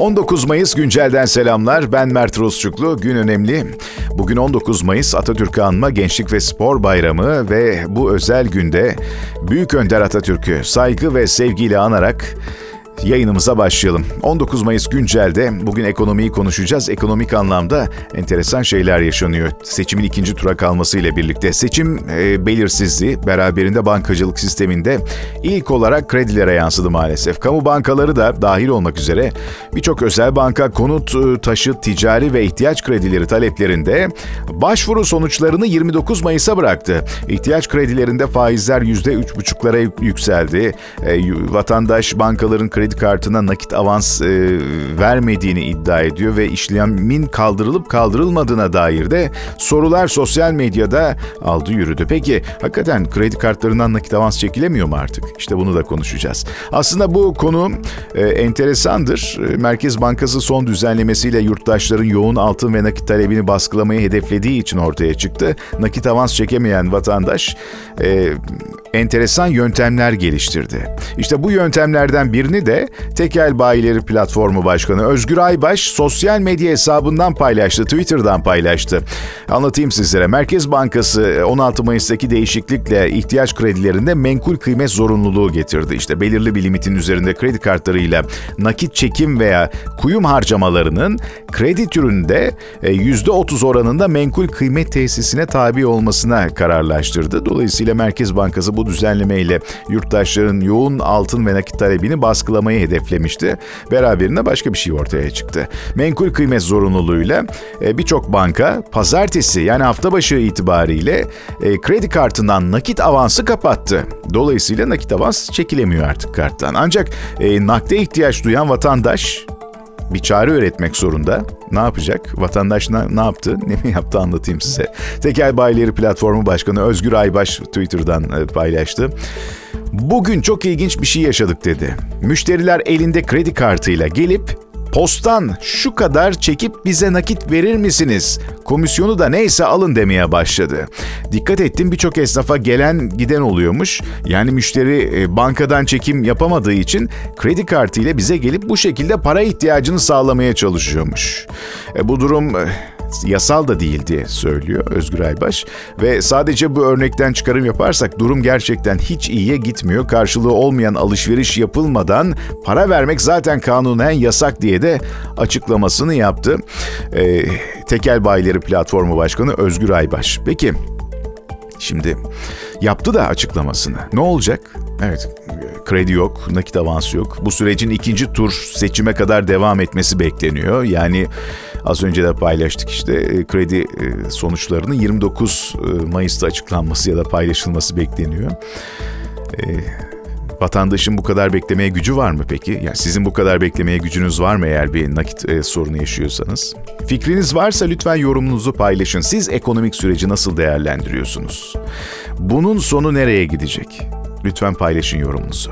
19 Mayıs güncelden selamlar. Ben Mert Rusçuklu. Gün önemli. Bugün 19 Mayıs Atatürk'ü anma Gençlik ve Spor Bayramı ve bu özel günde Büyük Önder Atatürk'ü saygı ve sevgiyle anarak yayınımıza başlayalım. 19 Mayıs güncelde bugün ekonomiyi konuşacağız. Ekonomik anlamda enteresan şeyler yaşanıyor. Seçimin ikinci tura kalmasıyla birlikte. Seçim e, belirsizliği beraberinde bankacılık sisteminde ilk olarak kredilere yansıdı maalesef. Kamu bankaları da dahil olmak üzere birçok özel banka konut, e, taşıt, ticari ve ihtiyaç kredileri taleplerinde başvuru sonuçlarını 29 Mayıs'a bıraktı. İhtiyaç kredilerinde faizler %3,5'lara yükseldi. E, vatandaş bankaların kredi kartına nakit avans e, vermediğini iddia ediyor ve işlemin kaldırılıp kaldırılmadığına dair de sorular sosyal medyada aldı yürüdü. Peki hakikaten kredi kartlarından nakit avans çekilemiyor mu artık? İşte bunu da konuşacağız. Aslında bu konu e, enteresandır. E, Merkez Bankası son düzenlemesiyle yurttaşların yoğun altın ve nakit talebini baskılamayı hedeflediği için ortaya çıktı. Nakit avans çekemeyen vatandaş e, enteresan yöntemler geliştirdi. İşte bu yöntemlerden birini de Tekel Bayileri Platformu Başkanı Özgür Aybaş sosyal medya hesabından paylaştı, Twitter'dan paylaştı. Anlatayım sizlere. Merkez Bankası 16 Mayıs'taki değişiklikle ihtiyaç kredilerinde menkul kıymet zorunluluğu getirdi. İşte belirli bir limitin üzerinde kredi kartlarıyla nakit çekim veya kuyum harcamalarının kredi türünde %30 oranında menkul kıymet tesisine tabi olmasına kararlaştırdı. Dolayısıyla Merkez Bankası bu düzenlemeyle yurttaşların yoğun altın ve nakit talebini baskılamayı hedeflemişti. Beraberinde başka bir şey ortaya çıktı. Menkul kıymet zorunluluğuyla e, birçok banka pazartesi yani hafta başı itibariyle e, kredi kartından nakit avansı kapattı. Dolayısıyla nakit avans çekilemiyor artık karttan. Ancak e, nakde ihtiyaç duyan vatandaş bir çare üretmek zorunda. Ne yapacak? Vatandaş ne, ne yaptı? Ne mi yaptı anlatayım size. Tekel Bayileri Platformu Başkanı Özgür Aybaş Twitter'dan e, paylaştı. Bugün çok ilginç bir şey yaşadık dedi. Müşteriler elinde kredi kartıyla gelip postan şu kadar çekip bize nakit verir misiniz? Komisyonu da neyse alın demeye başladı. Dikkat ettim birçok esnafa gelen giden oluyormuş. Yani müşteri e, bankadan çekim yapamadığı için kredi kartı ile bize gelip bu şekilde para ihtiyacını sağlamaya çalışıyormuş. E, bu durum e, yasal da değil diye söylüyor Özgür Aybaş. Ve sadece bu örnekten çıkarım yaparsak durum gerçekten hiç iyiye gitmiyor. Karşılığı olmayan alışveriş yapılmadan para vermek zaten kanunen yasak diye de açıklamasını yaptı. Ee, Tekel Bayileri Platformu Başkanı Özgür Aybaş. Peki şimdi yaptı da açıklamasını. Ne olacak? Evet, kredi yok, nakit avansı yok. Bu sürecin ikinci tur seçime kadar devam etmesi bekleniyor. Yani az önce de paylaştık işte e, kredi e, sonuçlarının 29 e, Mayıs'ta açıklanması ya da paylaşılması bekleniyor. Vatandaşın bu kadar beklemeye gücü var mı peki? Yani sizin bu kadar beklemeye gücünüz var mı eğer bir nakit e, sorunu yaşıyorsanız? Fikriniz varsa lütfen yorumunuzu paylaşın. Siz ekonomik süreci nasıl değerlendiriyorsunuz? Bunun sonu nereye gidecek? Lütfen paylaşın yorumunuzu.